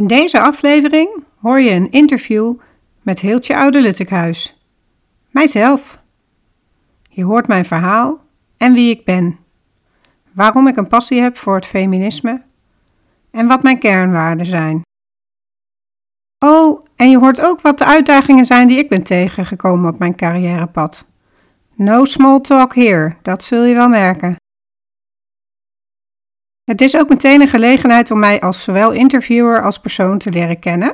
In deze aflevering hoor je een interview met Heeltje Oude Luttekhuis. Mijzelf. Je hoort mijn verhaal en wie ik ben. Waarom ik een passie heb voor het feminisme. En wat mijn kernwaarden zijn. Oh, en je hoort ook wat de uitdagingen zijn die ik ben tegengekomen op mijn carrièrepad. No small talk here, dat zul je wel merken. Het is ook meteen een gelegenheid om mij als zowel interviewer als persoon te leren kennen.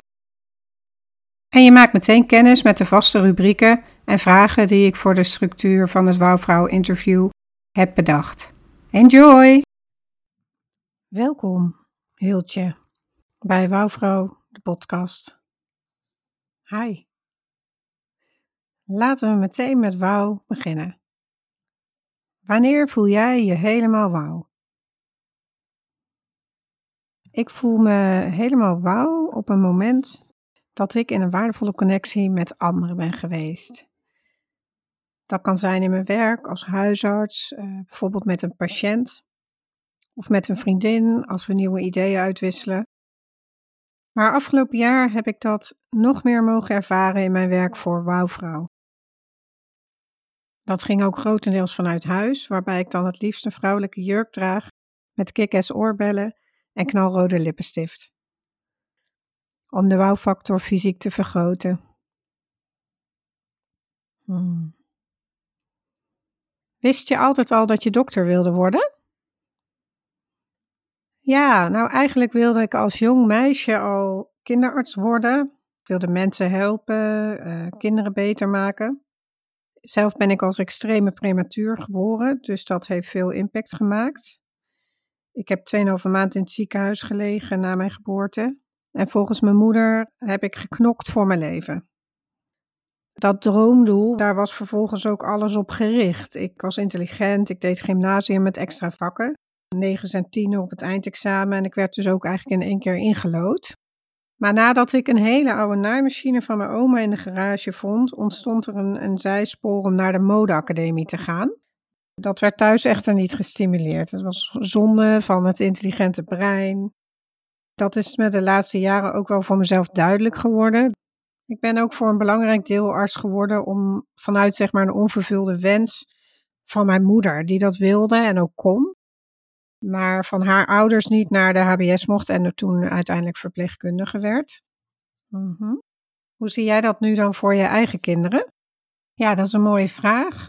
En je maakt meteen kennis met de vaste rubrieken en vragen die ik voor de structuur van het Wouwvrouw interview heb bedacht. Enjoy! Welkom, Hiltje, bij Wouwvrouw, de podcast. Hi. Laten we meteen met wauw beginnen. Wanneer voel jij je helemaal wauw? Ik voel me helemaal wauw op een moment dat ik in een waardevolle connectie met anderen ben geweest. Dat kan zijn in mijn werk als huisarts, eh, bijvoorbeeld met een patiënt of met een vriendin als we nieuwe ideeën uitwisselen. Maar afgelopen jaar heb ik dat nog meer mogen ervaren in mijn werk voor Wouwvrouw. Dat ging ook grotendeels vanuit huis, waarbij ik dan het liefst een vrouwelijke jurk draag met kick oorbellen en knalrode lippenstift. Om de wouwfactor fysiek te vergroten. Hmm. Wist je altijd al dat je dokter wilde worden? Ja, nou eigenlijk wilde ik als jong meisje al kinderarts worden. Ik wilde mensen helpen, uh, kinderen beter maken. Zelf ben ik als extreme prematuur geboren, dus dat heeft veel impact gemaakt. Ik heb 2,5 maand in het ziekenhuis gelegen na mijn geboorte. En volgens mijn moeder heb ik geknokt voor mijn leven. Dat droomdoel, daar was vervolgens ook alles op gericht. Ik was intelligent, ik deed gymnasium met extra vakken. 9 en 10 op het eindexamen en ik werd dus ook eigenlijk in één keer ingelood. Maar nadat ik een hele oude naaimachine van mijn oma in de garage vond, ontstond er een, een zijspoor om naar de modeacademie te gaan. Dat werd thuis echter niet gestimuleerd. Het was zonde van het intelligente brein. Dat is me de laatste jaren ook wel voor mezelf duidelijk geworden. Ik ben ook voor een belangrijk deel arts geworden om vanuit zeg maar een onvervulde wens van mijn moeder, die dat wilde en ook kon, maar van haar ouders niet naar de HBS mocht en er toen uiteindelijk verpleegkundige werd. Mhm. Hoe zie jij dat nu dan voor je eigen kinderen? Ja, dat is een mooie vraag.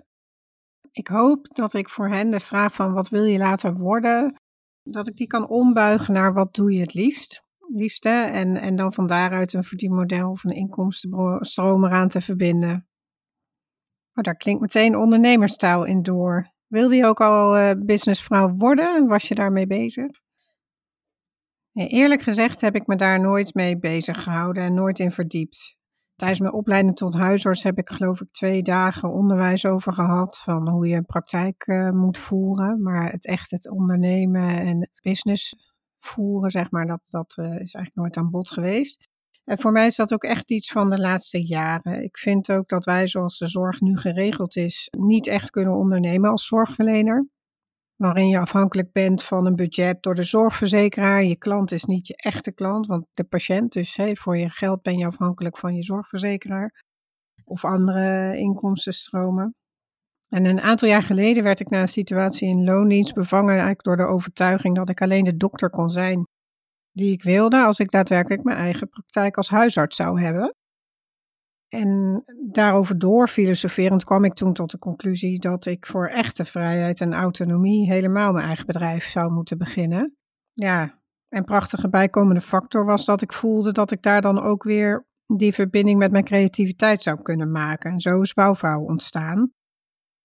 Ik hoop dat ik voor hen de vraag van wat wil je later worden, dat ik die kan ombuigen naar wat doe je het liefst, liefste, en, en dan van daaruit een verdienmodel of een inkomstenstroom eraan te verbinden. Oh, daar klinkt meteen ondernemerstaal in door. Wilde je ook al uh, businessvrouw worden? Was je daarmee bezig? Eerlijk gezegd heb ik me daar nooit mee bezig gehouden en nooit in verdiept. Tijdens mijn opleiding tot huisarts heb ik geloof ik twee dagen onderwijs over gehad van hoe je een praktijk uh, moet voeren. Maar het echt het ondernemen en business voeren, zeg maar, dat, dat uh, is eigenlijk nooit aan bod geweest. En voor mij is dat ook echt iets van de laatste jaren. Ik vind ook dat wij, zoals de zorg nu geregeld is, niet echt kunnen ondernemen als zorgverlener. Waarin je afhankelijk bent van een budget door de zorgverzekeraar. Je klant is niet je echte klant, want de patiënt, dus hey, voor je geld ben je afhankelijk van je zorgverzekeraar of andere inkomstenstromen. En een aantal jaar geleden werd ik na een situatie in loondienst bevangen eigenlijk door de overtuiging dat ik alleen de dokter kon zijn die ik wilde als ik daadwerkelijk mijn eigen praktijk als huisarts zou hebben. En daarover door filosoferend kwam ik toen tot de conclusie dat ik voor echte vrijheid en autonomie helemaal mijn eigen bedrijf zou moeten beginnen. Ja, en prachtige bijkomende factor was dat ik voelde dat ik daar dan ook weer die verbinding met mijn creativiteit zou kunnen maken. En zo is Bouwvrouw ontstaan.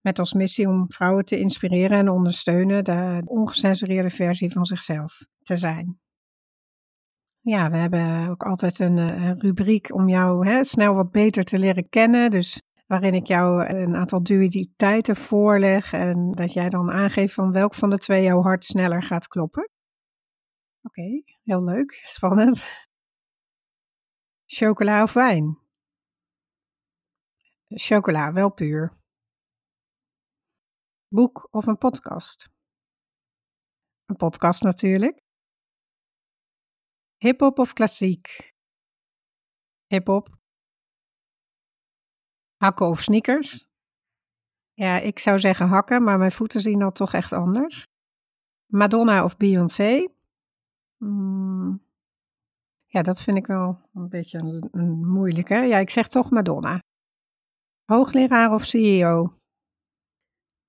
Met als missie om vrouwen te inspireren en ondersteunen de ongecensureerde versie van zichzelf te zijn. Ja, we hebben ook altijd een, eh, een rubriek om jou hè, snel wat beter te leren kennen. Dus waarin ik jou een aantal dualiteiten voorleg en dat jij dan aangeeft van welk van de twee jouw hart sneller gaat kloppen. Oké, heel leuk, spannend. Chocola of wijn? Chocola, wel puur. Boek of een podcast? Een podcast natuurlijk. Hip-hop of klassiek? Hip-hop. Hakken of sneakers? Ja, ik zou zeggen hakken, maar mijn voeten zien dan toch echt anders. Madonna of Beyoncé? Hmm. Ja, dat vind ik wel een beetje een, een moeilijke. Ja, ik zeg toch Madonna. Hoogleraar of CEO?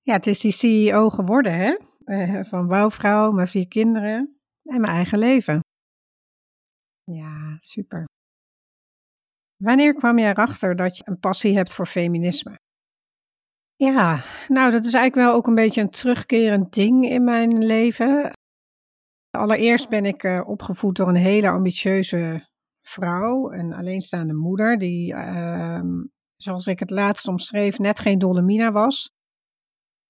Ja, het is die CEO geworden, hè? Uh, van bouwvrouw, mijn vier kinderen en mijn eigen leven. Ja, super. Wanneer kwam je erachter dat je een passie hebt voor feminisme? Ja, nou, dat is eigenlijk wel ook een beetje een terugkerend ding in mijn leven. Allereerst ben ik uh, opgevoed door een hele ambitieuze vrouw, een alleenstaande moeder, die, uh, zoals ik het laatst omschreef, net geen Dolomina was,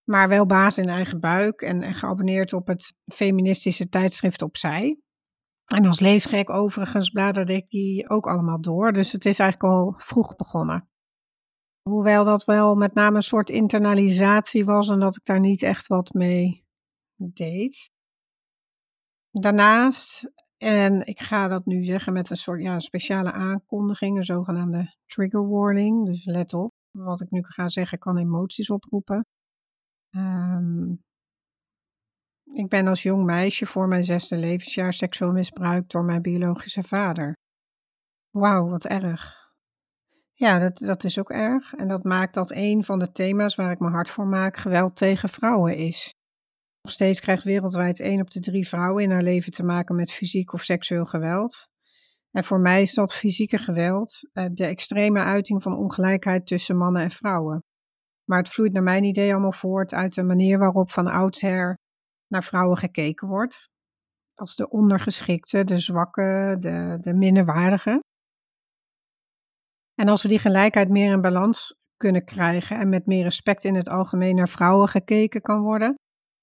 maar wel baas in eigen buik en, en geabonneerd op het feministische tijdschrift Opzij. En als leesgek overigens bladerde ik die ook allemaal door. Dus het is eigenlijk al vroeg begonnen. Hoewel dat wel met name een soort internalisatie was en dat ik daar niet echt wat mee deed. Daarnaast, en ik ga dat nu zeggen met een soort ja, speciale aankondiging, een zogenaamde trigger warning. Dus let op, wat ik nu ga zeggen kan emoties oproepen. Um, ik ben als jong meisje voor mijn zesde levensjaar seksueel misbruikt door mijn biologische vader. Wauw, wat erg. Ja, dat, dat is ook erg. En dat maakt dat een van de thema's waar ik me hard voor maak geweld tegen vrouwen is. Nog steeds krijgt wereldwijd één op de drie vrouwen in haar leven te maken met fysiek of seksueel geweld. En voor mij is dat fysieke geweld eh, de extreme uiting van ongelijkheid tussen mannen en vrouwen. Maar het vloeit naar mijn idee allemaal voort uit de manier waarop van oudsher naar vrouwen gekeken wordt. Als de ondergeschikte, de zwakke, de, de minderwaardige. En als we die gelijkheid meer in balans kunnen krijgen en met meer respect in het algemeen naar vrouwen gekeken kan worden,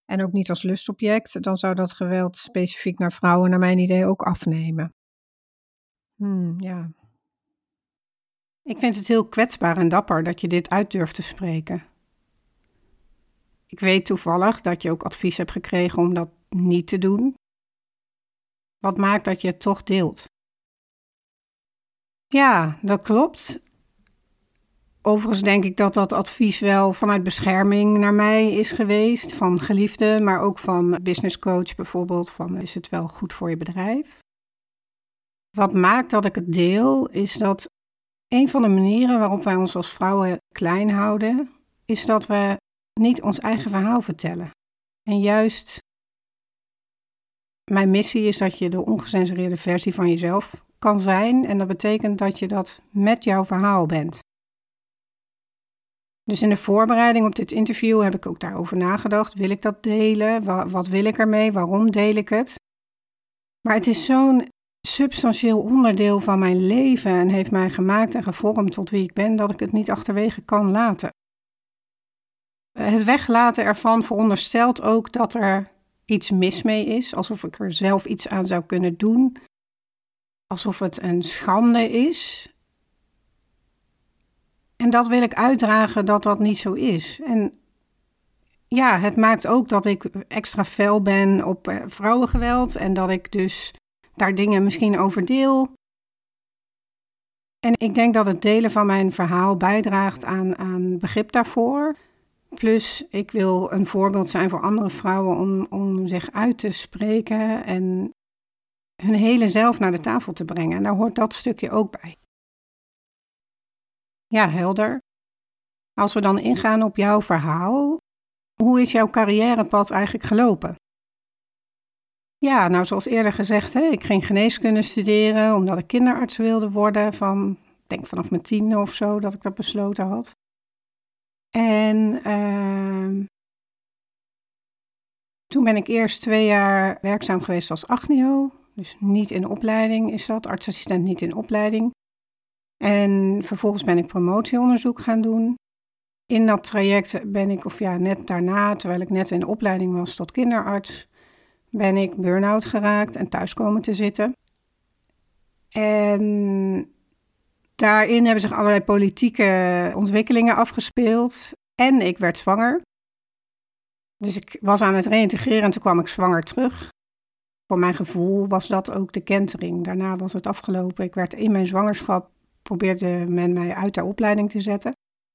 en ook niet als lustobject, dan zou dat geweld specifiek naar vrouwen, naar mijn idee, ook afnemen. Hmm, ja. Ik vind het heel kwetsbaar en dapper dat je dit uit durft te spreken. Ik weet toevallig dat je ook advies hebt gekregen om dat niet te doen. Wat maakt dat je het toch deelt? Ja, dat klopt. Overigens denk ik dat dat advies wel vanuit bescherming naar mij is geweest, van geliefde, maar ook van business coach bijvoorbeeld, van is het wel goed voor je bedrijf? Wat maakt dat ik het deel, is dat een van de manieren waarop wij ons als vrouwen klein houden, is dat we niet ons eigen verhaal vertellen. En juist mijn missie is dat je de ongecensureerde versie van jezelf kan zijn. En dat betekent dat je dat met jouw verhaal bent. Dus in de voorbereiding op dit interview heb ik ook daarover nagedacht. Wil ik dat delen? Wat wil ik ermee? Waarom deel ik het? Maar het is zo'n substantieel onderdeel van mijn leven en heeft mij gemaakt en gevormd tot wie ik ben, dat ik het niet achterwege kan laten. Het weglaten ervan veronderstelt ook dat er iets mis mee is, alsof ik er zelf iets aan zou kunnen doen, alsof het een schande is. En dat wil ik uitdragen dat dat niet zo is. En ja, het maakt ook dat ik extra fel ben op eh, vrouwengeweld en dat ik dus daar dingen misschien over deel. En ik denk dat het delen van mijn verhaal bijdraagt aan, aan begrip daarvoor. Plus, ik wil een voorbeeld zijn voor andere vrouwen om, om zich uit te spreken en hun hele zelf naar de tafel te brengen. En daar hoort dat stukje ook bij. Ja, helder. Als we dan ingaan op jouw verhaal, hoe is jouw carrièrepad eigenlijk gelopen? Ja, nou zoals eerder gezegd, hè, ik ging geneeskunde studeren omdat ik kinderarts wilde worden. Van, denk vanaf mijn tiende of zo dat ik dat besloten had. En uh, toen ben ik eerst twee jaar werkzaam geweest als agnio. Dus niet in opleiding is dat, artsassistent niet in opleiding. En vervolgens ben ik promotieonderzoek gaan doen. In dat traject ben ik, of ja, net daarna, terwijl ik net in de opleiding was tot kinderarts, ben ik burn-out geraakt en thuis komen te zitten. En daarin hebben zich allerlei politieke ontwikkelingen afgespeeld. En ik werd zwanger. Dus ik was aan het reïntegreren en toen kwam ik zwanger terug. Voor mijn gevoel was dat ook de kentering. Daarna was het afgelopen. Ik werd in mijn zwangerschap, probeerde men mij uit de opleiding te zetten.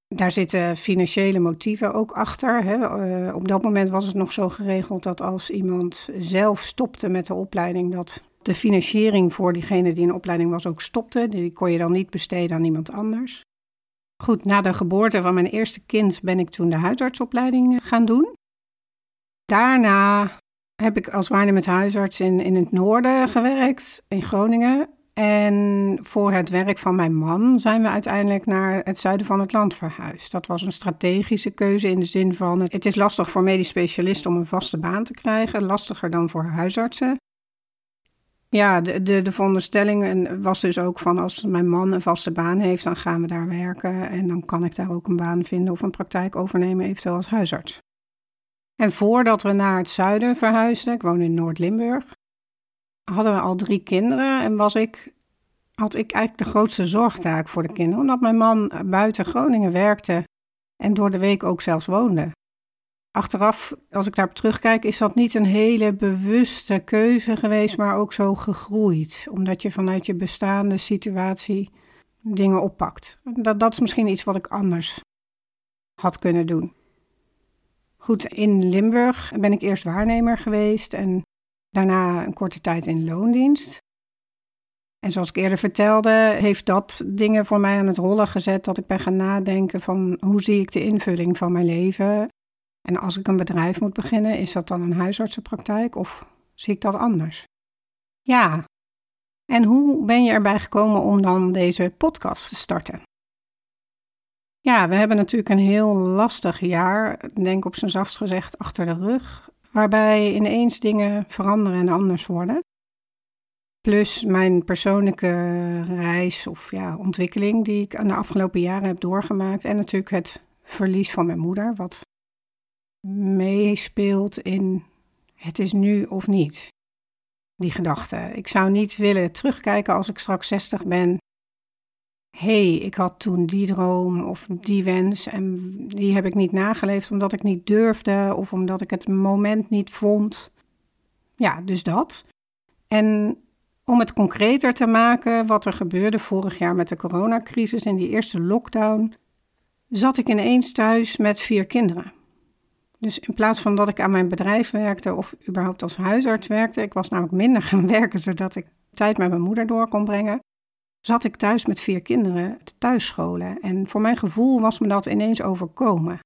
Daar zitten financiële motieven ook achter. Hè. Uh, op dat moment was het nog zo geregeld dat als iemand zelf stopte met de opleiding, dat de financiering voor diegene die de opleiding was ook stopte. Die kon je dan niet besteden aan iemand anders. Goed, na de geboorte van mijn eerste kind ben ik toen de huisartsopleiding gaan doen. Daarna heb ik als waarnemend huisarts in, in het noorden gewerkt, in Groningen. En voor het werk van mijn man zijn we uiteindelijk naar het zuiden van het land verhuisd. Dat was een strategische keuze in de zin van: het is lastig voor medisch specialisten om een vaste baan te krijgen, lastiger dan voor huisartsen. Ja, de, de, de veronderstelling was dus ook van als mijn man een vaste baan heeft, dan gaan we daar werken en dan kan ik daar ook een baan vinden of een praktijk overnemen, eventueel als huisarts. En voordat we naar het zuiden verhuisden, ik woon in Noord-Limburg, hadden we al drie kinderen en was ik, had ik eigenlijk de grootste zorgtaak voor de kinderen, omdat mijn man buiten Groningen werkte en door de week ook zelfs woonde. Achteraf, als ik daarop terugkijk, is dat niet een hele bewuste keuze geweest, maar ook zo gegroeid, omdat je vanuit je bestaande situatie dingen oppakt. Dat, dat is misschien iets wat ik anders had kunnen doen. Goed, in Limburg ben ik eerst waarnemer geweest en daarna een korte tijd in loondienst. En zoals ik eerder vertelde, heeft dat dingen voor mij aan het rollen gezet dat ik ben gaan nadenken van hoe zie ik de invulling van mijn leven. En als ik een bedrijf moet beginnen, is dat dan een huisartsenpraktijk of zie ik dat anders? Ja. En hoe ben je erbij gekomen om dan deze podcast te starten? Ja, we hebben natuurlijk een heel lastig jaar, denk op zijn zachtst gezegd, achter de rug waarbij ineens dingen veranderen en anders worden. Plus mijn persoonlijke reis of ja, ontwikkeling die ik aan de afgelopen jaren heb doorgemaakt. En natuurlijk het verlies van mijn moeder, wat meespeelt in het is nu of niet. Die gedachte. Ik zou niet willen terugkijken als ik straks 60 ben hey, ik had toen die droom of die wens en die heb ik niet nageleefd omdat ik niet durfde of omdat ik het moment niet vond. Ja, dus dat. En om het concreter te maken, wat er gebeurde vorig jaar met de coronacrisis en die eerste lockdown, zat ik ineens thuis met vier kinderen. Dus in plaats van dat ik aan mijn bedrijf werkte of überhaupt als huisarts werkte, ik was namelijk minder gaan werken zodat ik tijd met mijn moeder door kon brengen, zat ik thuis met vier kinderen te thuisscholen. En voor mijn gevoel was me dat ineens overkomen.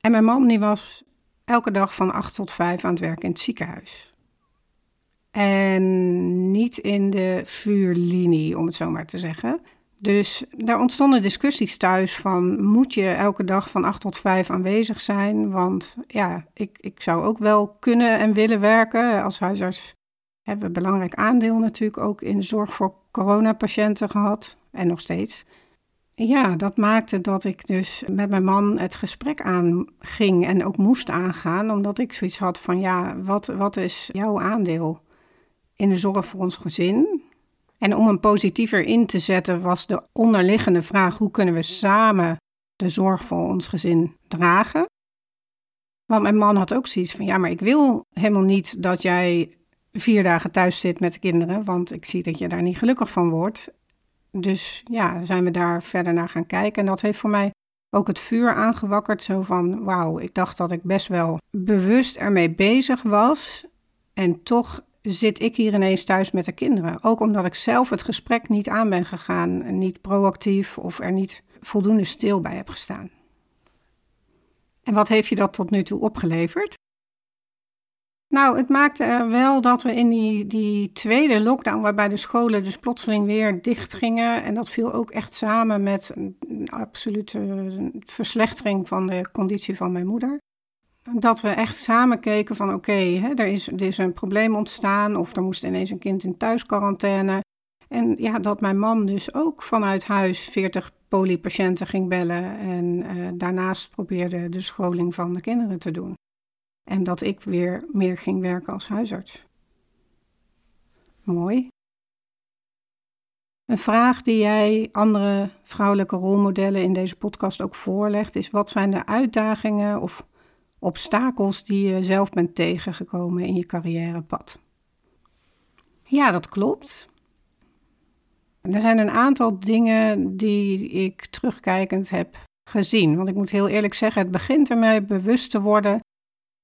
En mijn man die was elke dag van 8 tot 5 aan het werk in het ziekenhuis. En niet in de vuurlinie, om het zo maar te zeggen. Dus daar ontstonden discussies thuis van moet je elke dag van 8 tot 5 aanwezig zijn? Want ja, ik, ik zou ook wel kunnen en willen werken als huisarts hebben een belangrijk aandeel natuurlijk ook in de zorg voor coronapatiënten gehad en nog steeds. Ja, dat maakte dat ik dus met mijn man het gesprek aanging en ook moest aangaan, omdat ik zoiets had van ja, wat, wat is jouw aandeel in de zorg voor ons gezin? En om hem positiever in te zetten was de onderliggende vraag hoe kunnen we samen de zorg voor ons gezin dragen? Want mijn man had ook zoiets van ja, maar ik wil helemaal niet dat jij vier dagen thuis zit met de kinderen, want ik zie dat je daar niet gelukkig van wordt. Dus ja, zijn we daar verder naar gaan kijken. En dat heeft voor mij ook het vuur aangewakkerd. Zo van, wauw, ik dacht dat ik best wel bewust ermee bezig was. En toch zit ik hier ineens thuis met de kinderen. Ook omdat ik zelf het gesprek niet aan ben gegaan. Niet proactief of er niet voldoende stil bij heb gestaan. En wat heeft je dat tot nu toe opgeleverd? Nou, het maakte wel dat we in die, die tweede lockdown, waarbij de scholen dus plotseling weer dicht gingen. En dat viel ook echt samen met een absolute verslechtering van de conditie van mijn moeder. Dat we echt samen keken van oké, er, is, er is een probleem ontstaan of er moest ineens een kind in thuisquarantaine. En ja, dat mijn man dus ook vanuit huis 40 polypatiënten ging bellen en uh, daarnaast probeerde de scholing van de kinderen te doen. En dat ik weer meer ging werken als huisarts. Mooi. Een vraag die jij andere vrouwelijke rolmodellen in deze podcast ook voorlegt, is wat zijn de uitdagingen of obstakels die je zelf bent tegengekomen in je carrièrepad? Ja, dat klopt. Er zijn een aantal dingen die ik terugkijkend heb gezien. Want ik moet heel eerlijk zeggen, het begint ermee bewust te worden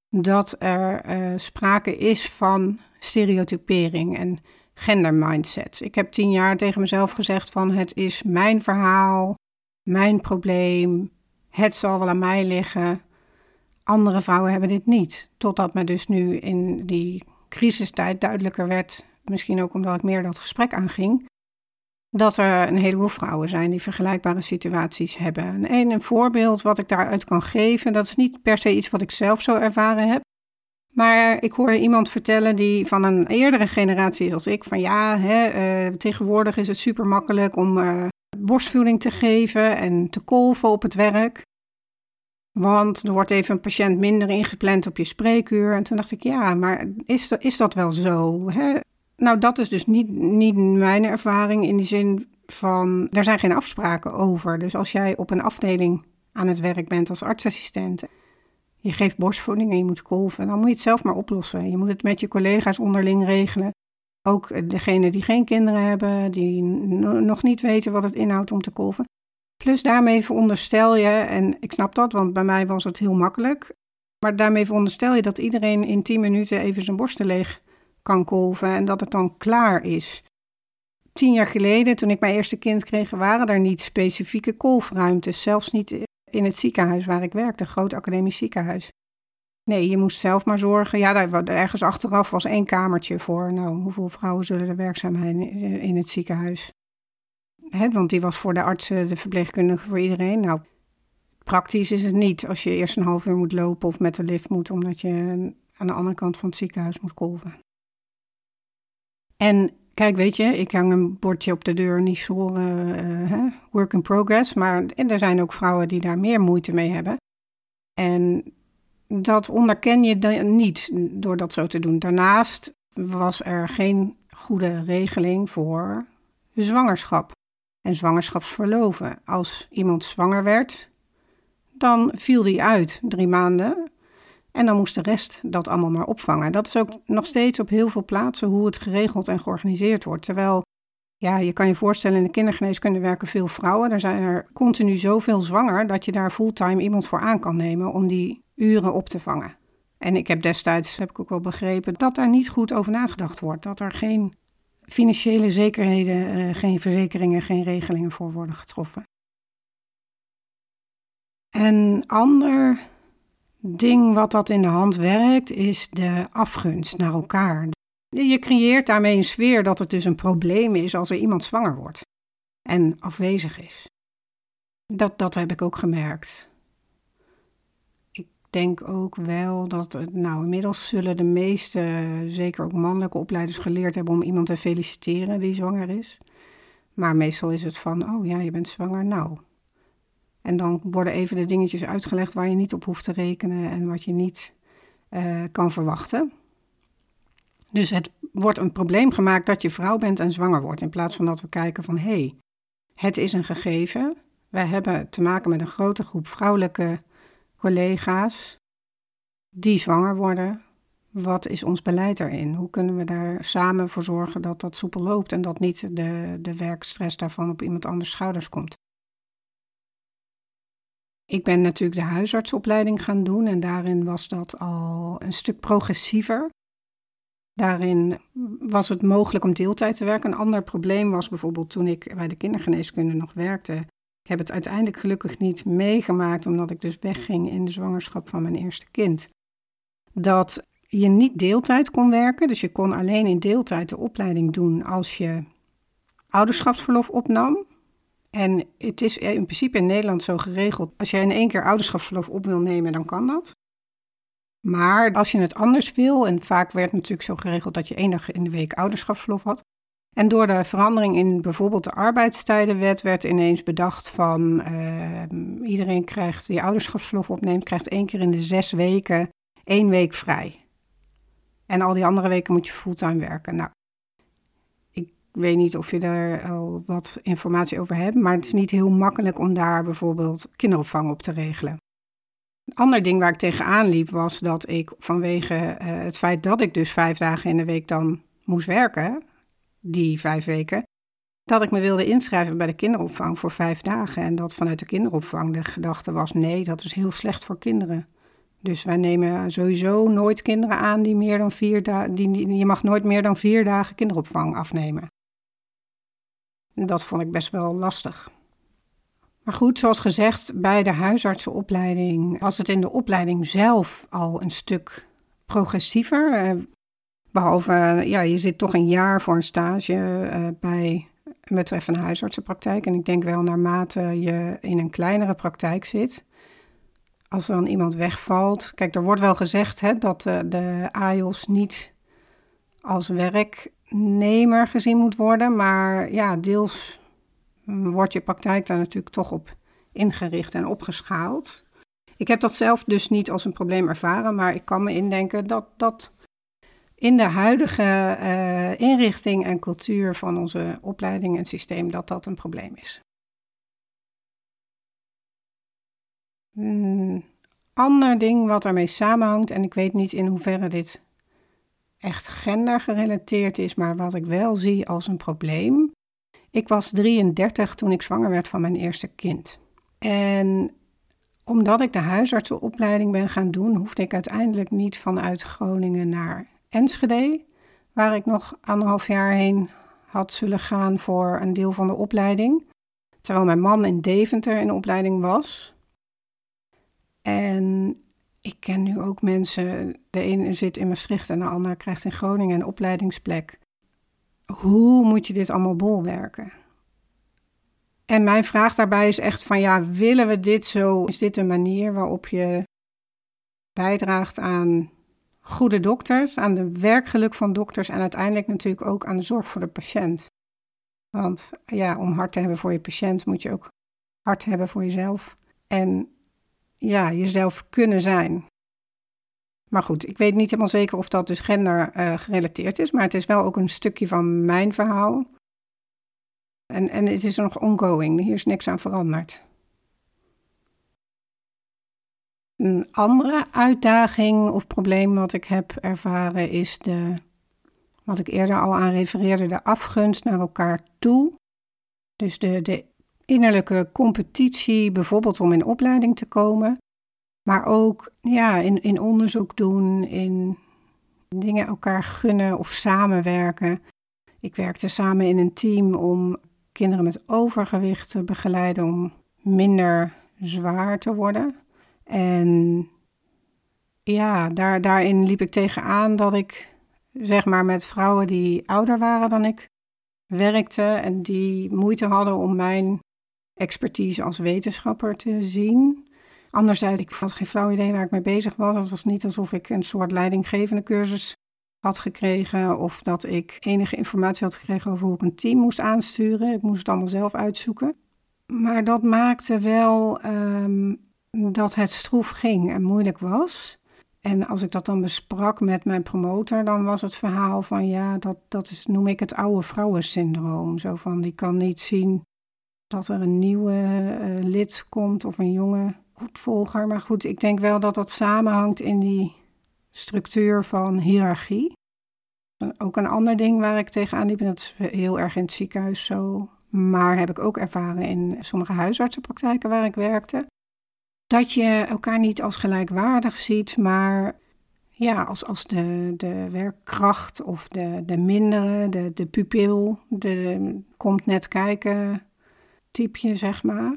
dat er uh, sprake is van stereotypering en gendermindset. Ik heb tien jaar tegen mezelf gezegd van het is mijn verhaal, mijn probleem, het zal wel aan mij liggen. Andere vrouwen hebben dit niet. Totdat me dus nu in die crisistijd duidelijker werd, misschien ook omdat ik meer dat gesprek aanging, dat er een heleboel vrouwen zijn die vergelijkbare situaties hebben. En een voorbeeld wat ik daaruit kan geven, dat is niet per se iets wat ik zelf zo ervaren heb. Maar ik hoorde iemand vertellen die van een eerdere generatie is als ik, van ja, hè, uh, tegenwoordig is het super makkelijk om uh, borstvoeding te geven en te kolven op het werk. Want er wordt even een patiënt minder ingepland op je spreekuur. En toen dacht ik, ja, maar is dat, is dat wel zo? Hè? Nou, dat is dus niet, niet mijn ervaring in die zin van, er zijn geen afspraken over. Dus als jij op een afdeling aan het werk bent als artsassistent, je geeft borstvoeding en je moet kolven, dan moet je het zelf maar oplossen. Je moet het met je collega's onderling regelen. Ook degene die geen kinderen hebben, die nog niet weten wat het inhoudt om te kolven. Plus daarmee veronderstel je, en ik snap dat, want bij mij was het heel makkelijk, maar daarmee veronderstel je dat iedereen in 10 minuten even zijn borsten leeg kan kolven en dat het dan klaar is. Tien jaar geleden, toen ik mijn eerste kind kreeg, waren er niet specifieke kolfruimtes. Zelfs niet in het ziekenhuis waar ik werkte, een groot academisch ziekenhuis. Nee, je moest zelf maar zorgen. Ja, daar, ergens achteraf was één kamertje voor. Nou, hoeveel vrouwen zullen er werkzaam zijn in het ziekenhuis? He, want die was voor de artsen, de verpleegkundigen, voor iedereen. Nou, praktisch is het niet als je eerst een half uur moet lopen of met de lift moet, omdat je aan de andere kant van het ziekenhuis moet kolven. En kijk, weet je, ik hang een bordje op de deur, niet zo uh, work in progress. Maar er zijn ook vrouwen die daar meer moeite mee hebben. En dat onderken je niet door dat zo te doen. Daarnaast was er geen goede regeling voor zwangerschap en zwangerschapsverloven. Als iemand zwanger werd, dan viel die uit drie maanden en dan moest de rest dat allemaal maar opvangen. Dat is ook nog steeds op heel veel plaatsen hoe het geregeld en georganiseerd wordt. Terwijl, ja, je kan je voorstellen, in de kindergeneeskunde werken veel vrouwen. Er zijn er continu zoveel zwanger dat je daar fulltime iemand voor aan kan nemen om die uren op te vangen. En ik heb destijds, heb ik ook wel begrepen, dat daar niet goed over nagedacht wordt. Dat er geen financiële zekerheden, eh, geen verzekeringen, geen regelingen voor worden getroffen. Een ander ding wat dat in de hand werkt, is de afgunst naar elkaar. Je creëert daarmee een sfeer dat het dus een probleem is als er iemand zwanger wordt en afwezig is. Dat, dat heb ik ook gemerkt. Denk ook wel dat, nou, inmiddels zullen de meeste, zeker ook mannelijke opleiders, geleerd hebben om iemand te feliciteren die zwanger is. Maar meestal is het van, oh ja, je bent zwanger, nou. En dan worden even de dingetjes uitgelegd waar je niet op hoeft te rekenen en wat je niet eh, kan verwachten. Dus het wordt een probleem gemaakt dat je vrouw bent en zwanger wordt, in plaats van dat we kijken van, hé, hey, het is een gegeven. Wij hebben te maken met een grote groep vrouwelijke collega's die zwanger worden. Wat is ons beleid daarin? Hoe kunnen we daar samen voor zorgen dat dat soepel loopt en dat niet de, de werkstress daarvan op iemand anders schouders komt? Ik ben natuurlijk de huisartsopleiding gaan doen en daarin was dat al een stuk progressiever. Daarin was het mogelijk om deeltijd te werken. Een ander probleem was bijvoorbeeld toen ik bij de kindergeneeskunde nog werkte. Ik heb het uiteindelijk gelukkig niet meegemaakt, omdat ik dus wegging in de zwangerschap van mijn eerste kind. Dat je niet deeltijd kon werken, dus je kon alleen in deeltijd de opleiding doen als je ouderschapsverlof opnam. En het is in principe in Nederland zo geregeld, als jij in één keer ouderschapsverlof op wil nemen, dan kan dat. Maar als je het anders wil, en vaak werd natuurlijk zo geregeld dat je één dag in de week ouderschapsverlof had. En door de verandering in bijvoorbeeld de arbeidstijdenwet werd ineens bedacht van uh, iedereen krijgt die ouderschapsverlof opneemt, krijgt één keer in de zes weken één week vrij. En al die andere weken moet je fulltime werken. Nou, ik weet niet of je daar al wat informatie over hebt, maar het is niet heel makkelijk om daar bijvoorbeeld kinderopvang op te regelen. Een ander ding waar ik tegenaan liep was dat ik vanwege uh, het feit dat ik dus vijf dagen in de week dan moest werken, die vijf weken, dat ik me wilde inschrijven bij de kinderopvang voor vijf dagen. En dat vanuit de kinderopvang de gedachte was: nee, dat is heel slecht voor kinderen. Dus wij nemen sowieso nooit kinderen aan die meer dan vier dagen. Je mag nooit meer dan vier dagen kinderopvang afnemen. Dat vond ik best wel lastig. Maar goed, zoals gezegd, bij de huisartsenopleiding was het in de opleiding zelf al een stuk progressiever. Behalve, ja, je zit toch een jaar voor een stage uh, bij een betreffende huisartsenpraktijk. En ik denk wel naarmate je in een kleinere praktijk zit, als dan iemand wegvalt. Kijk, er wordt wel gezegd hè, dat de, de AIOS niet als werknemer gezien moet worden. Maar ja, deels wordt je praktijk daar natuurlijk toch op ingericht en opgeschaald. Ik heb dat zelf dus niet als een probleem ervaren, maar ik kan me indenken dat dat in de huidige uh, inrichting en cultuur van onze opleiding en systeem dat dat een probleem is. Een ander ding wat ermee samenhangt, en ik weet niet in hoeverre dit echt gendergerelateerd is, maar wat ik wel zie als een probleem. Ik was 33 toen ik zwanger werd van mijn eerste kind. En omdat ik de huisartsenopleiding ben gaan doen, hoefde ik uiteindelijk niet vanuit Groningen naar Enschede, waar ik nog anderhalf jaar heen had zullen gaan voor een deel van de opleiding. Terwijl mijn man in Deventer in de opleiding was. En ik ken nu ook mensen, de ene zit in Maastricht en de ander krijgt in Groningen een opleidingsplek. Hoe moet je dit allemaal bolwerken? En mijn vraag daarbij is echt van ja, willen we dit zo? Is dit een manier waarop je bijdraagt aan goede dokters, aan de werkgeluk van dokters en uiteindelijk natuurlijk ook aan de zorg voor de patiënt? Want ja, om hart te hebben voor je patiënt moet je ook hart hebben voor jezelf. En ja, jezelf kunnen zijn. Maar goed, ik weet niet helemaal zeker of dat dus gender uh, gerelateerd is, maar het is wel ook een stukje van mijn verhaal. En, en het is nog ongoing, hier is niks aan veranderd. Een andere uitdaging of probleem wat ik heb ervaren is de, wat ik eerder al aan refereerde, de afgunst naar elkaar toe. Dus de, de innerlijke competitie, bijvoorbeeld om in opleiding te komen, maar ook ja, in, in onderzoek doen, in dingen elkaar gunnen of samenwerken. Ik werkte samen in een team om kinderen met overgewicht te begeleiden om minder zwaar te worden. En ja, daar, daarin liep ik tegenaan dat ik zeg maar met vrouwen die ouder waren dan ik werkte en die moeite hadden om mijn expertise als wetenschapper te zien. Anderzijds, ik had geen flauw idee waar ik mee bezig was. Het was niet alsof ik een soort leidinggevende cursus had gekregen of dat ik enige informatie had gekregen over hoe ik een team moest aansturen. Ik moest het allemaal zelf uitzoeken. Maar dat maakte wel ehm, dat het stroef ging en moeilijk was. En als ik dat dan besprak met mijn promotor, dan was het verhaal van ja, dat, dat is, noem ik het oude vrouwensyndroom. Zo van die kan niet zien dat er een nieuwe uh, lid komt of een jonge opvolger. Maar goed, ik denk wel dat dat samenhangt in die structuur van hiërarchie. Ook een ander ding waar ik tegenaan liep, dat is heel erg in het ziekenhuis zo, maar heb ik ook ervaren in sommige huisartsenpraktijken waar ik werkte. Dat je elkaar niet als gelijkwaardig ziet, maar ja, als, als de, de werkkracht of de, de mindere, de, de pupil, de komt net kijken typeje, zeg maar.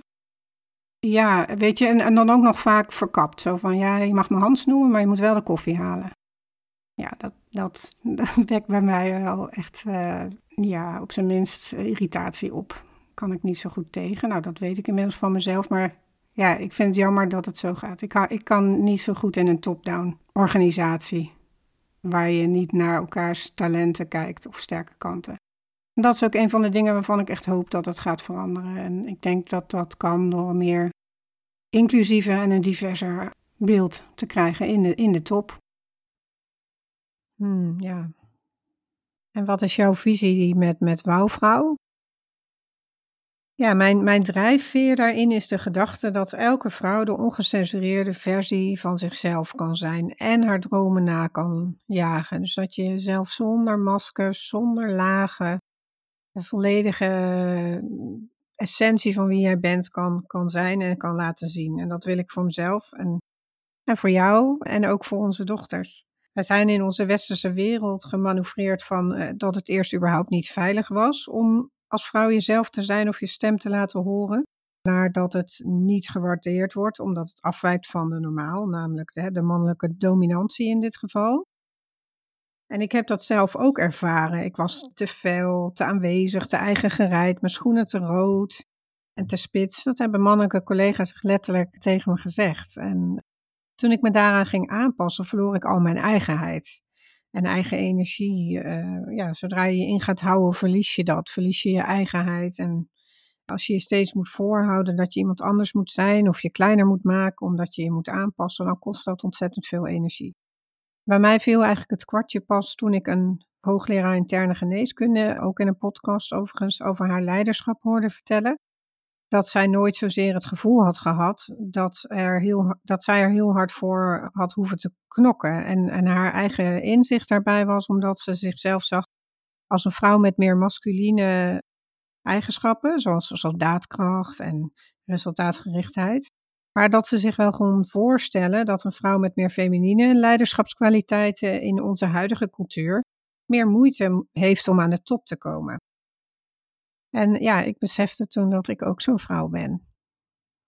Ja, weet je, en, en dan ook nog vaak verkapt. Zo van, ja, je mag mijn hand snoemen, maar je moet wel de koffie halen. Ja, dat, dat, dat wekt bij mij wel echt, uh, ja, op zijn minst irritatie op. Kan ik niet zo goed tegen. Nou, dat weet ik inmiddels van mezelf, maar ja, ik vind het jammer dat het zo gaat. Ik kan, ik kan niet zo goed in een top-down organisatie, waar je niet naar elkaars talenten kijkt of sterke kanten. dat is ook een van de dingen waarvan ik echt hoop dat het gaat veranderen. En ik denk dat dat kan door een meer inclusiever en een diverser beeld te krijgen in de, in de top. Hmm, ja. En wat is jouw visie met, met Wouwvrouw? Ja, mijn, mijn drijfveer daarin is de gedachte dat elke vrouw de ongecensureerde versie van zichzelf kan zijn en haar dromen na kan jagen. Dus dat je jezelf zonder maskers, zonder lagen, de volledige essentie van wie jij bent kan, kan zijn en kan laten zien. En dat wil ik voor mezelf en, en voor jou en ook voor onze dochters. Wij zijn in onze westerse wereld gemanoeuvreerd van uh, dat het eerst überhaupt niet veilig was om als vrouw jezelf te zijn of je stem te laten horen. Naar dat het niet gewaardeerd wordt omdat het afwijkt van de normaal, namelijk de, de mannelijke dominantie in dit geval. En ik heb dat zelf ook ervaren. Ik was te fel, te aanwezig, te eigen gereid, mijn schoenen te rood en te spits. Dat hebben mannelijke collega's letterlijk tegen me gezegd. En toen ik me daaraan ging aanpassen, verloor ik al mijn eigenheid en eigen energie. Uh, ja, zodra je je in gaat houden, verlies je dat. Verlies je je eigenheid. En als je je steeds moet voorhouden dat je iemand anders moet zijn of je kleiner moet maken omdat je je moet aanpassen, dan kost dat ontzettend veel energie. Bij mij viel eigenlijk het kwartje pas toen ik een hoogleraar interne geneeskunde, ook in een podcast overigens, over haar leiderschap hoorde vertellen dat zij nooit zozeer het gevoel had gehad dat, er heel, dat zij er heel hard voor had hoeven te knokken. En, en haar eigen inzicht daarbij was omdat ze zichzelf zag als een vrouw met meer masculine eigenschappen, zoals, daadkracht en resultaatgerichtheid. Maar dat ze zich wel kon voorstellen dat een vrouw met meer feminine leiderschapskwaliteiten in onze huidige cultuur meer moeite heeft om aan de top te komen. En ja, ik besefte toen dat ik ook zo'n vrouw ben.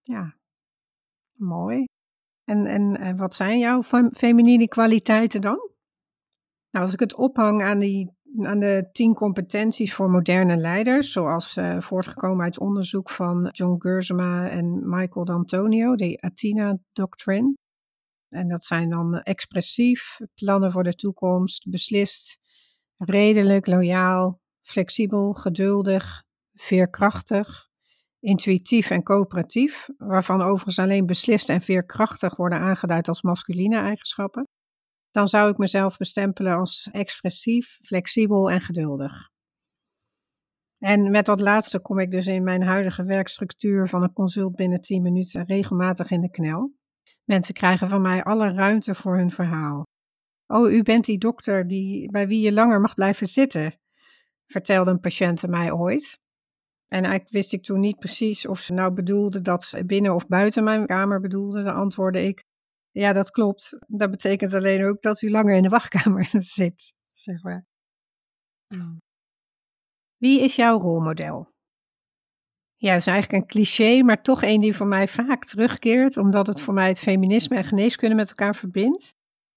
Ja, mooi. En, en, en wat zijn jouw feminine kwaliteiten dan? Nou, als ik het ophang aan, die, aan de tien competenties voor moderne leiders, zoals uh, voortgekomen uit onderzoek van John Gersema en Michael D'Antonio, de Athena Doctrine. En dat zijn dan expressief, plannen voor de toekomst, beslist, redelijk, loyaal, flexibel, geduldig, veerkrachtig, intuïtief en coöperatief, waarvan overigens alleen beslist en veerkrachtig worden aangeduid als masculine eigenschappen, dan zou ik mezelf bestempelen als expressief, flexibel en geduldig. En met dat laatste kom ik dus in mijn huidige werkstructuur van een consult binnen 10 minuten regelmatig in de knel. Mensen krijgen van mij alle ruimte voor hun verhaal. Oh, u bent die dokter die, bij wie je langer mag blijven zitten, vertelde een patiënt mij ooit. En eigenlijk wist ik toen niet precies of ze nou bedoelde dat ze binnen of buiten mijn kamer bedoelde. Dan antwoordde ik, ja dat klopt. Dat betekent alleen ook dat u langer in de wachtkamer zit, zeg maar. Hmm. Wie is jouw rolmodel? Ja, dat is eigenlijk een cliché, maar toch een die voor mij vaak terugkeert, omdat het voor mij het feminisme en geneeskunde met elkaar verbindt.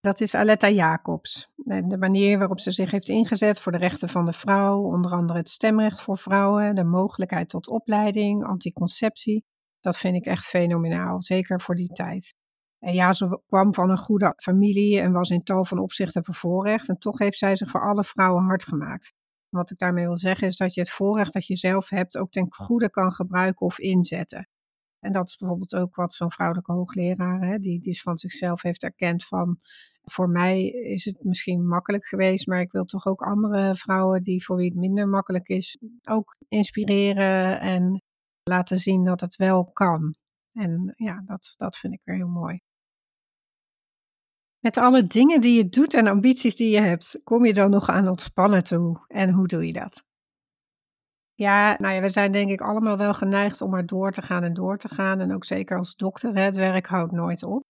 Dat is Aletta Jacobs. En de manier waarop ze zich heeft ingezet voor de rechten van de vrouw, onder andere het stemrecht voor vrouwen, de mogelijkheid tot opleiding, anticonceptie. Dat vind ik echt fenomenaal, zeker voor die tijd. En ja, ze kwam van een goede familie en was in tal van opzichten bevoorrecht. En toch heeft zij zich voor alle vrouwen hard gemaakt. Wat ik daarmee wil zeggen is dat je het voorrecht dat je zelf hebt ook ten goede kan gebruiken of inzetten. En dat is bijvoorbeeld ook wat zo'n vrouwelijke hoogleraar, hè, die dus van zichzelf heeft erkend van, voor mij is het misschien makkelijk geweest, maar ik wil toch ook andere vrouwen die voor wie het minder makkelijk is, ook inspireren en laten zien dat het wel kan. En ja, dat, dat vind ik weer heel mooi. Met alle dingen die je doet en ambities die je hebt, kom je dan nog aan ontspannen toe? En hoe doe je dat? Ja, nou ja, we zijn denk ik allemaal wel geneigd om maar door te gaan en door te gaan. En ook zeker als dokter, het werk houdt nooit op.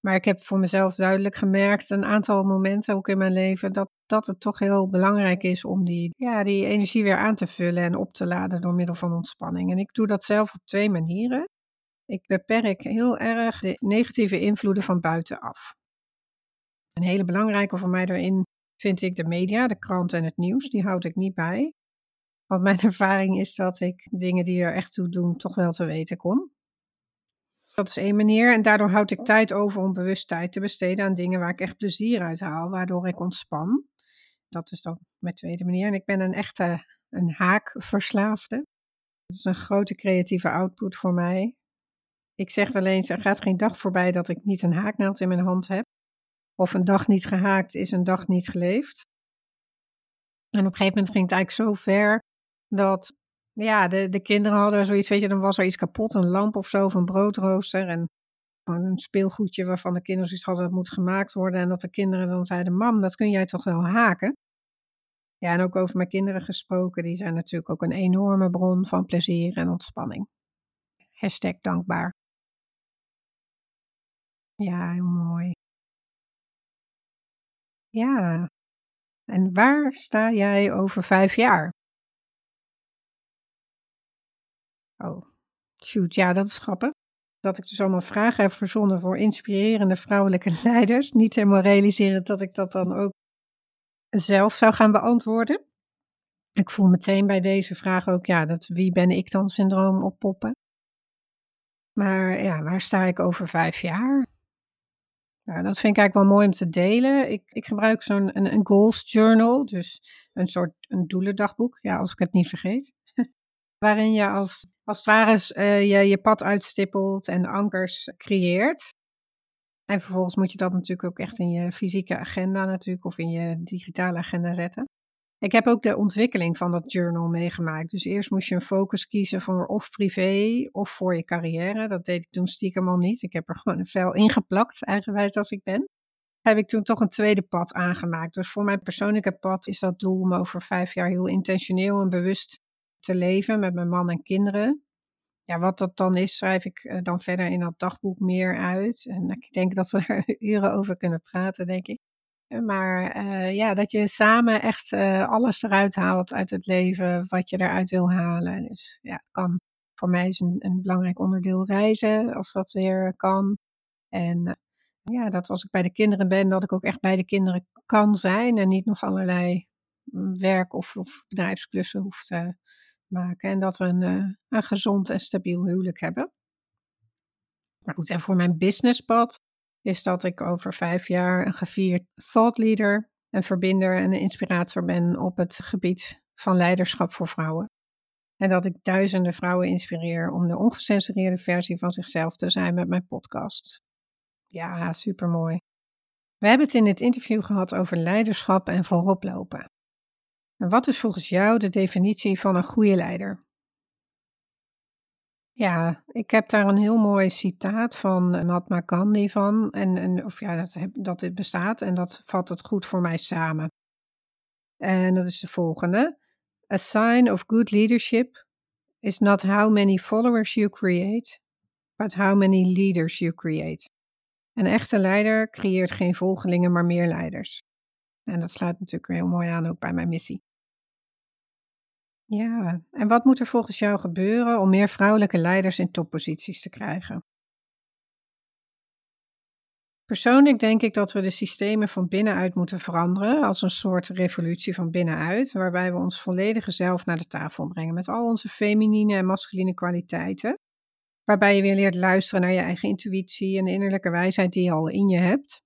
Maar ik heb voor mezelf duidelijk gemerkt, een aantal momenten ook in mijn leven, dat, dat het toch heel belangrijk is om die, ja, die energie weer aan te vullen en op te laden door middel van ontspanning. En ik doe dat zelf op twee manieren. Ik beperk heel erg de negatieve invloeden van buitenaf. Een hele belangrijke voor mij daarin vind ik de media, de krant en het nieuws. Die houd ik niet bij. Want mijn ervaring is dat ik dingen die er echt toe doen, toch wel te weten kom. Dat is één manier. En daardoor houd ik tijd over om bewust tijd te besteden aan dingen waar ik echt plezier uit haal, waardoor ik ontspan. Dat is dan mijn tweede manier. En ik ben een echte een haakverslaafde. Dat is een grote creatieve output voor mij. Ik zeg wel eens, er gaat geen dag voorbij dat ik niet een haaknaald in mijn hand heb. Of een dag niet gehaakt is een dag niet geleefd. En op een gegeven moment ging het eigenlijk zo ver dat ja, de, de kinderen hadden zoiets, weet je, dan was er iets kapot, een lamp of zo, of een broodrooster en een speelgoedje waarvan de kinderen zoiets hadden dat moet gemaakt worden en dat de kinderen dan zeiden, mam, dat kun jij toch wel haken? Ja, en ook over mijn kinderen gesproken, die zijn natuurlijk ook een enorme bron van plezier en ontspanning. Hashtag dankbaar. Ja, heel mooi. Ja. En waar sta jij over vijf jaar? Oh, shoot, ja, dat is grappig. Dat ik dus allemaal vragen heb verzonnen voor inspirerende vrouwelijke leiders. Niet helemaal realiseren dat ik dat dan ook zelf zou gaan beantwoorden. Ik voel meteen bij deze vraag ook, ja, dat wie ben ik dan syndroom oppoppen. Maar ja, waar sta ik over vijf jaar? Nou, dat vind ik eigenlijk wel mooi om te delen. Ik, ik gebruik zo'n een, een, goals journal, dus een soort een doelendagboek, ja, als ik het niet vergeet. Waarin je als, als het ware uh, je, je pad uitstippelt en ankers creëert. En vervolgens moet je dat natuurlijk ook echt in je fysieke agenda natuurlijk, of in je digitale agenda zetten. Ik heb ook de ontwikkeling van dat journal meegemaakt. Dus eerst moest je een focus kiezen voor of privé of voor je carrière. Dat deed ik toen stiekem al niet. Ik heb er gewoon een vel ingeplakt, eigenwijs als ik ben. Heb ik toen toch een tweede pad aangemaakt. Dus voor mijn persoonlijke pad is dat doel om over vijf jaar heel intentioneel en bewust te leven met mijn man en kinderen. Ja, wat dat dan is, schrijf ik eh, dan verder in dat dagboek meer uit. En ik denk dat we er uren over kunnen praten, denk ik. Maar uh, ja, dat je samen echt alles eruit haalt uit het leven wat je eruit wil halen. Dus ja, kan. Voor mij is een, belangrijk onderdeel reizen, als dat weer kan. En ja, dat als ik bij de kinderen ben, dat ik ook echt bij de kinderen kan zijn en niet nog allerlei mm, werk- of, of bedrijfsklussen hoef te maken. En dat we een, een gezond en stabiel huwelijk hebben. Maar goed, en voor mijn businesspad is dat ik over vijf jaar een gevierd thought leader, een verbinder en een inspirator ben op het gebied van leiderschap voor vrouwen. En dat ik duizenden vrouwen inspireer om de ongecensureerde versie van zichzelf te zijn met mijn podcast. Ja, supermooi. We hebben het in dit interview gehad over leiderschap en vooroplopen. En wat is volgens jou de definitie van een goede leider? Ja, ik heb daar een heel mooi citaat van Mahatma Gandhi van. En, en of ja, dat, dat dit bestaat en dat vat het goed voor mij samen. En dat is de volgende. A sign of good leadership is not how many followers you create, but how many leaders you create. Een echte leider creëert geen volgelingen, maar meer leiders. En dat sluit natuurlijk heel mooi aan ook bij mijn missie. Ja, en wat moet er volgens jou gebeuren om meer vrouwelijke leiders in topposities te krijgen? Persoonlijk denk ik dat we de systemen van binnenuit moeten veranderen, als een soort revolutie van binnenuit, waarbij we ons volledige zelf naar de tafel brengen met al onze feminine en masculine kwaliteiten. waarbij je weer leert luisteren naar je eigen intuïtie en de innerlijke wijsheid die je al in je hebt.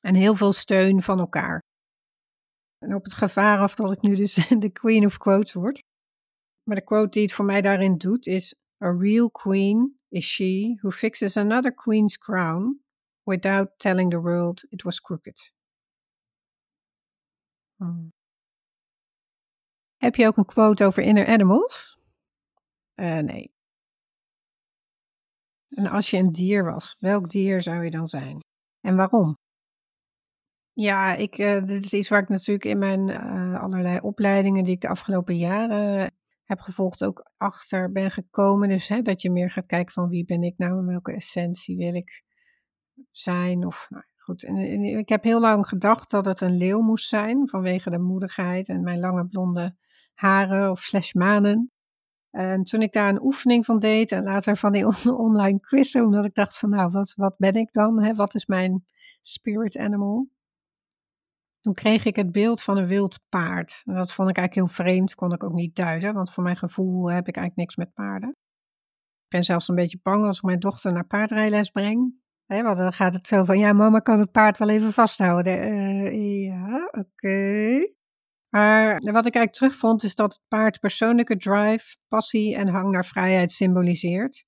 En heel veel steun van elkaar. En op het gevaar af dat ik nu dus de queen of quotes word. Maar de quote die het voor mij daarin doet is: A real queen is she who fixes another queen's crown without telling the world it was crooked. Hmm. Heb je ook een quote over inner animals? Uh, nee. En als je een dier was, welk dier zou je dan zijn? En waarom? Ja, ik, uh, dit is iets waar ik natuurlijk in mijn uh, allerlei opleidingen die ik de afgelopen jaren heb gevolgd ook achter ben gekomen. Dus hè, dat je meer gaat kijken van wie ben ik nou en welke essentie wil ik zijn. Of, nou, goed. En, ik heb heel lang gedacht dat het een leeuw moest zijn vanwege de moedigheid en mijn lange blonde haren of slash manen. En toen ik daar een oefening van deed en later van die online quiz, omdat ik dacht van nou, wat, wat ben ik dan? Hè? Wat is mijn spirit animal? Toen kreeg ik het beeld van een wild paard. En dat vond ik eigenlijk heel vreemd, kon ik ook niet duiden, want voor mijn gevoel heb ik eigenlijk niks met paarden. Ik ben zelfs een beetje bang als ik mijn dochter naar paardrijles breng. Hè, want dan gaat het zo van, ja mama kan het paard wel even vasthouden. Uh, ja, oké. Maar wat ik eigenlijk terugvond is dat het paard persoonlijke drive, passie en hang naar vrijheid symboliseert.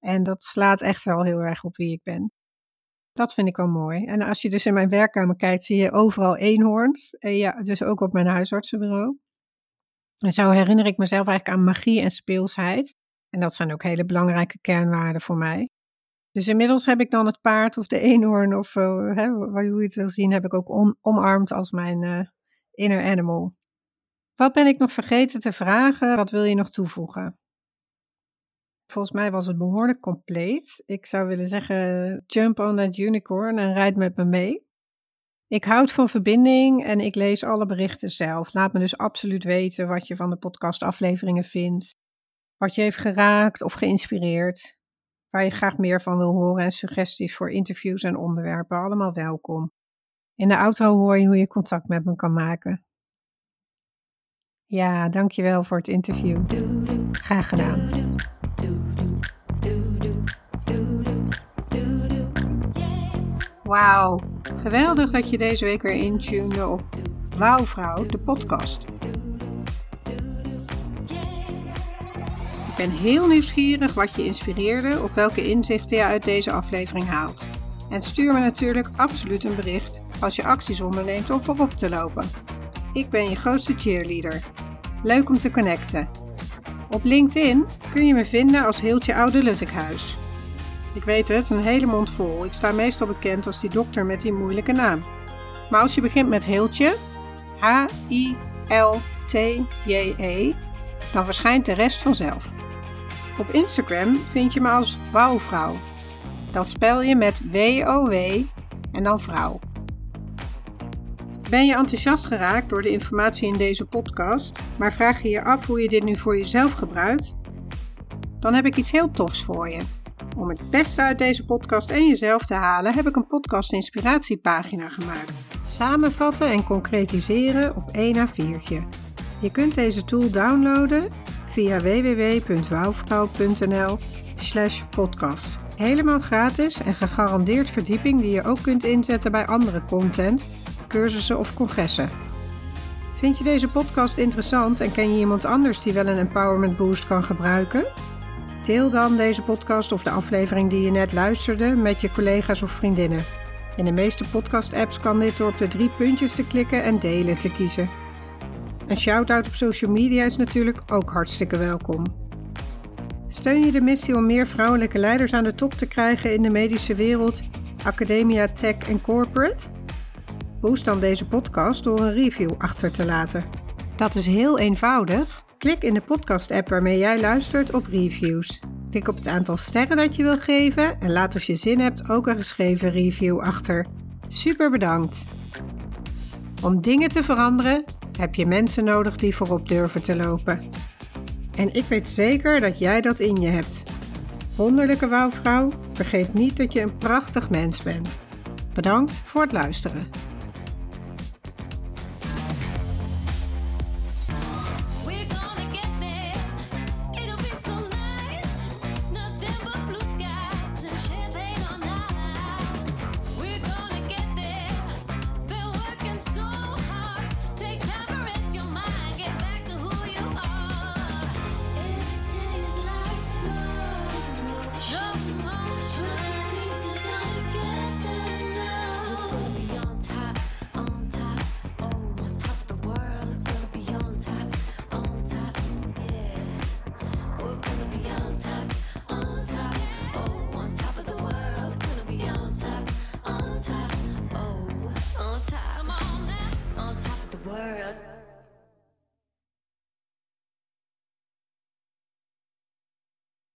En dat slaat echt wel heel erg op wie ik ben. Dat vind ik wel mooi. En als je dus in mijn werkkamer kijkt, zie je overal eenhoorns. En ja, dus ook op mijn huisartsenbureau. En zo herinner ik mezelf eigenlijk aan magie en speelsheid. En dat zijn ook hele belangrijke kernwaarden voor mij. Dus inmiddels heb ik dan het paard of de eenhoorn of uh, hè, hoe je het wil zien, heb ik ook omarmd als mijn uh, inner animal. Wat ben ik nog vergeten te vragen? Wat wil je nog toevoegen? Volgens mij was het behoorlijk compleet. Ik zou willen zeggen, jump on that unicorn en rijd met me mee. Ik houd van verbinding en ik lees alle berichten zelf. Laat me dus absoluut weten wat je van de podcastafleveringen vindt. Wat je heeft geraakt of geïnspireerd. Waar je graag meer van wil horen en suggesties voor interviews en onderwerpen. Allemaal welkom. In de outro hoor je hoe je contact met me kan maken. Ja, dankjewel voor het interview. Graag gedaan. Wauw, geweldig dat je deze week weer intunede op Wauwvrouw, de podcast. Ik ben heel nieuwsgierig wat je inspireerde of welke inzichten je uit deze aflevering haalt. En stuur me natuurlijk absoluut een bericht als je acties onderneemt om voorop te lopen. Ik ben je grootste cheerleader. Leuk om te connecten. Op LinkedIn kun je me vinden als Heeltje Oude Luttekhuis. Ik weet het, een hele mond vol. Ik sta meestal bekend als die dokter met die moeilijke naam. Maar als je begint met Heeltje, H-I-L-T-J-E, dan verschijnt de rest vanzelf. Op Instagram vind je me als Wouwvrouw. Dat spel je met W-O-W en dan vrouw. Ben je enthousiast geraakt door de informatie in deze podcast, maar vraag je je af hoe je dit nu voor jezelf gebruikt? Dan heb ik iets heel tofs voor je. Om het beste uit deze podcast en jezelf te halen, heb ik een podcast inspiratiepagina gemaakt. Samenvatten en concretiseren op 1 A4'tje. Je kunt deze tool downloaden via www.wouwvrouw.nl slash podcast. Helemaal gratis en gegarandeerd verdieping die je ook kunt inzetten bij andere content, cursussen of congressen. Vind je deze podcast interessant en ken je iemand anders die wel een empowerment boost kan gebruiken? Deel dan deze podcast of de aflevering die je net luisterde met je collega's of vriendinnen. In de meeste podcast-apps kan dit door op de drie puntjes te klikken en delen te kiezen. Een shout-out op social media is natuurlijk ook hartstikke welkom. Steun je de missie om meer vrouwelijke leiders aan de top te krijgen in de medische wereld, academia, tech en corporate? Boost dan deze podcast door een review achter te laten. Dat is heel eenvoudig. Klik in de podcast-app waarmee jij luistert op reviews. Klik op het aantal sterren dat je wil geven en laat als je zin hebt ook een geschreven review achter. Super bedankt! Om dingen te veranderen heb je mensen nodig die voorop durven te lopen. En ik weet zeker dat jij dat in je hebt. Wonderlijke wouwvrouw, vergeet niet dat je een prachtig mens bent. Bedankt voor het luisteren.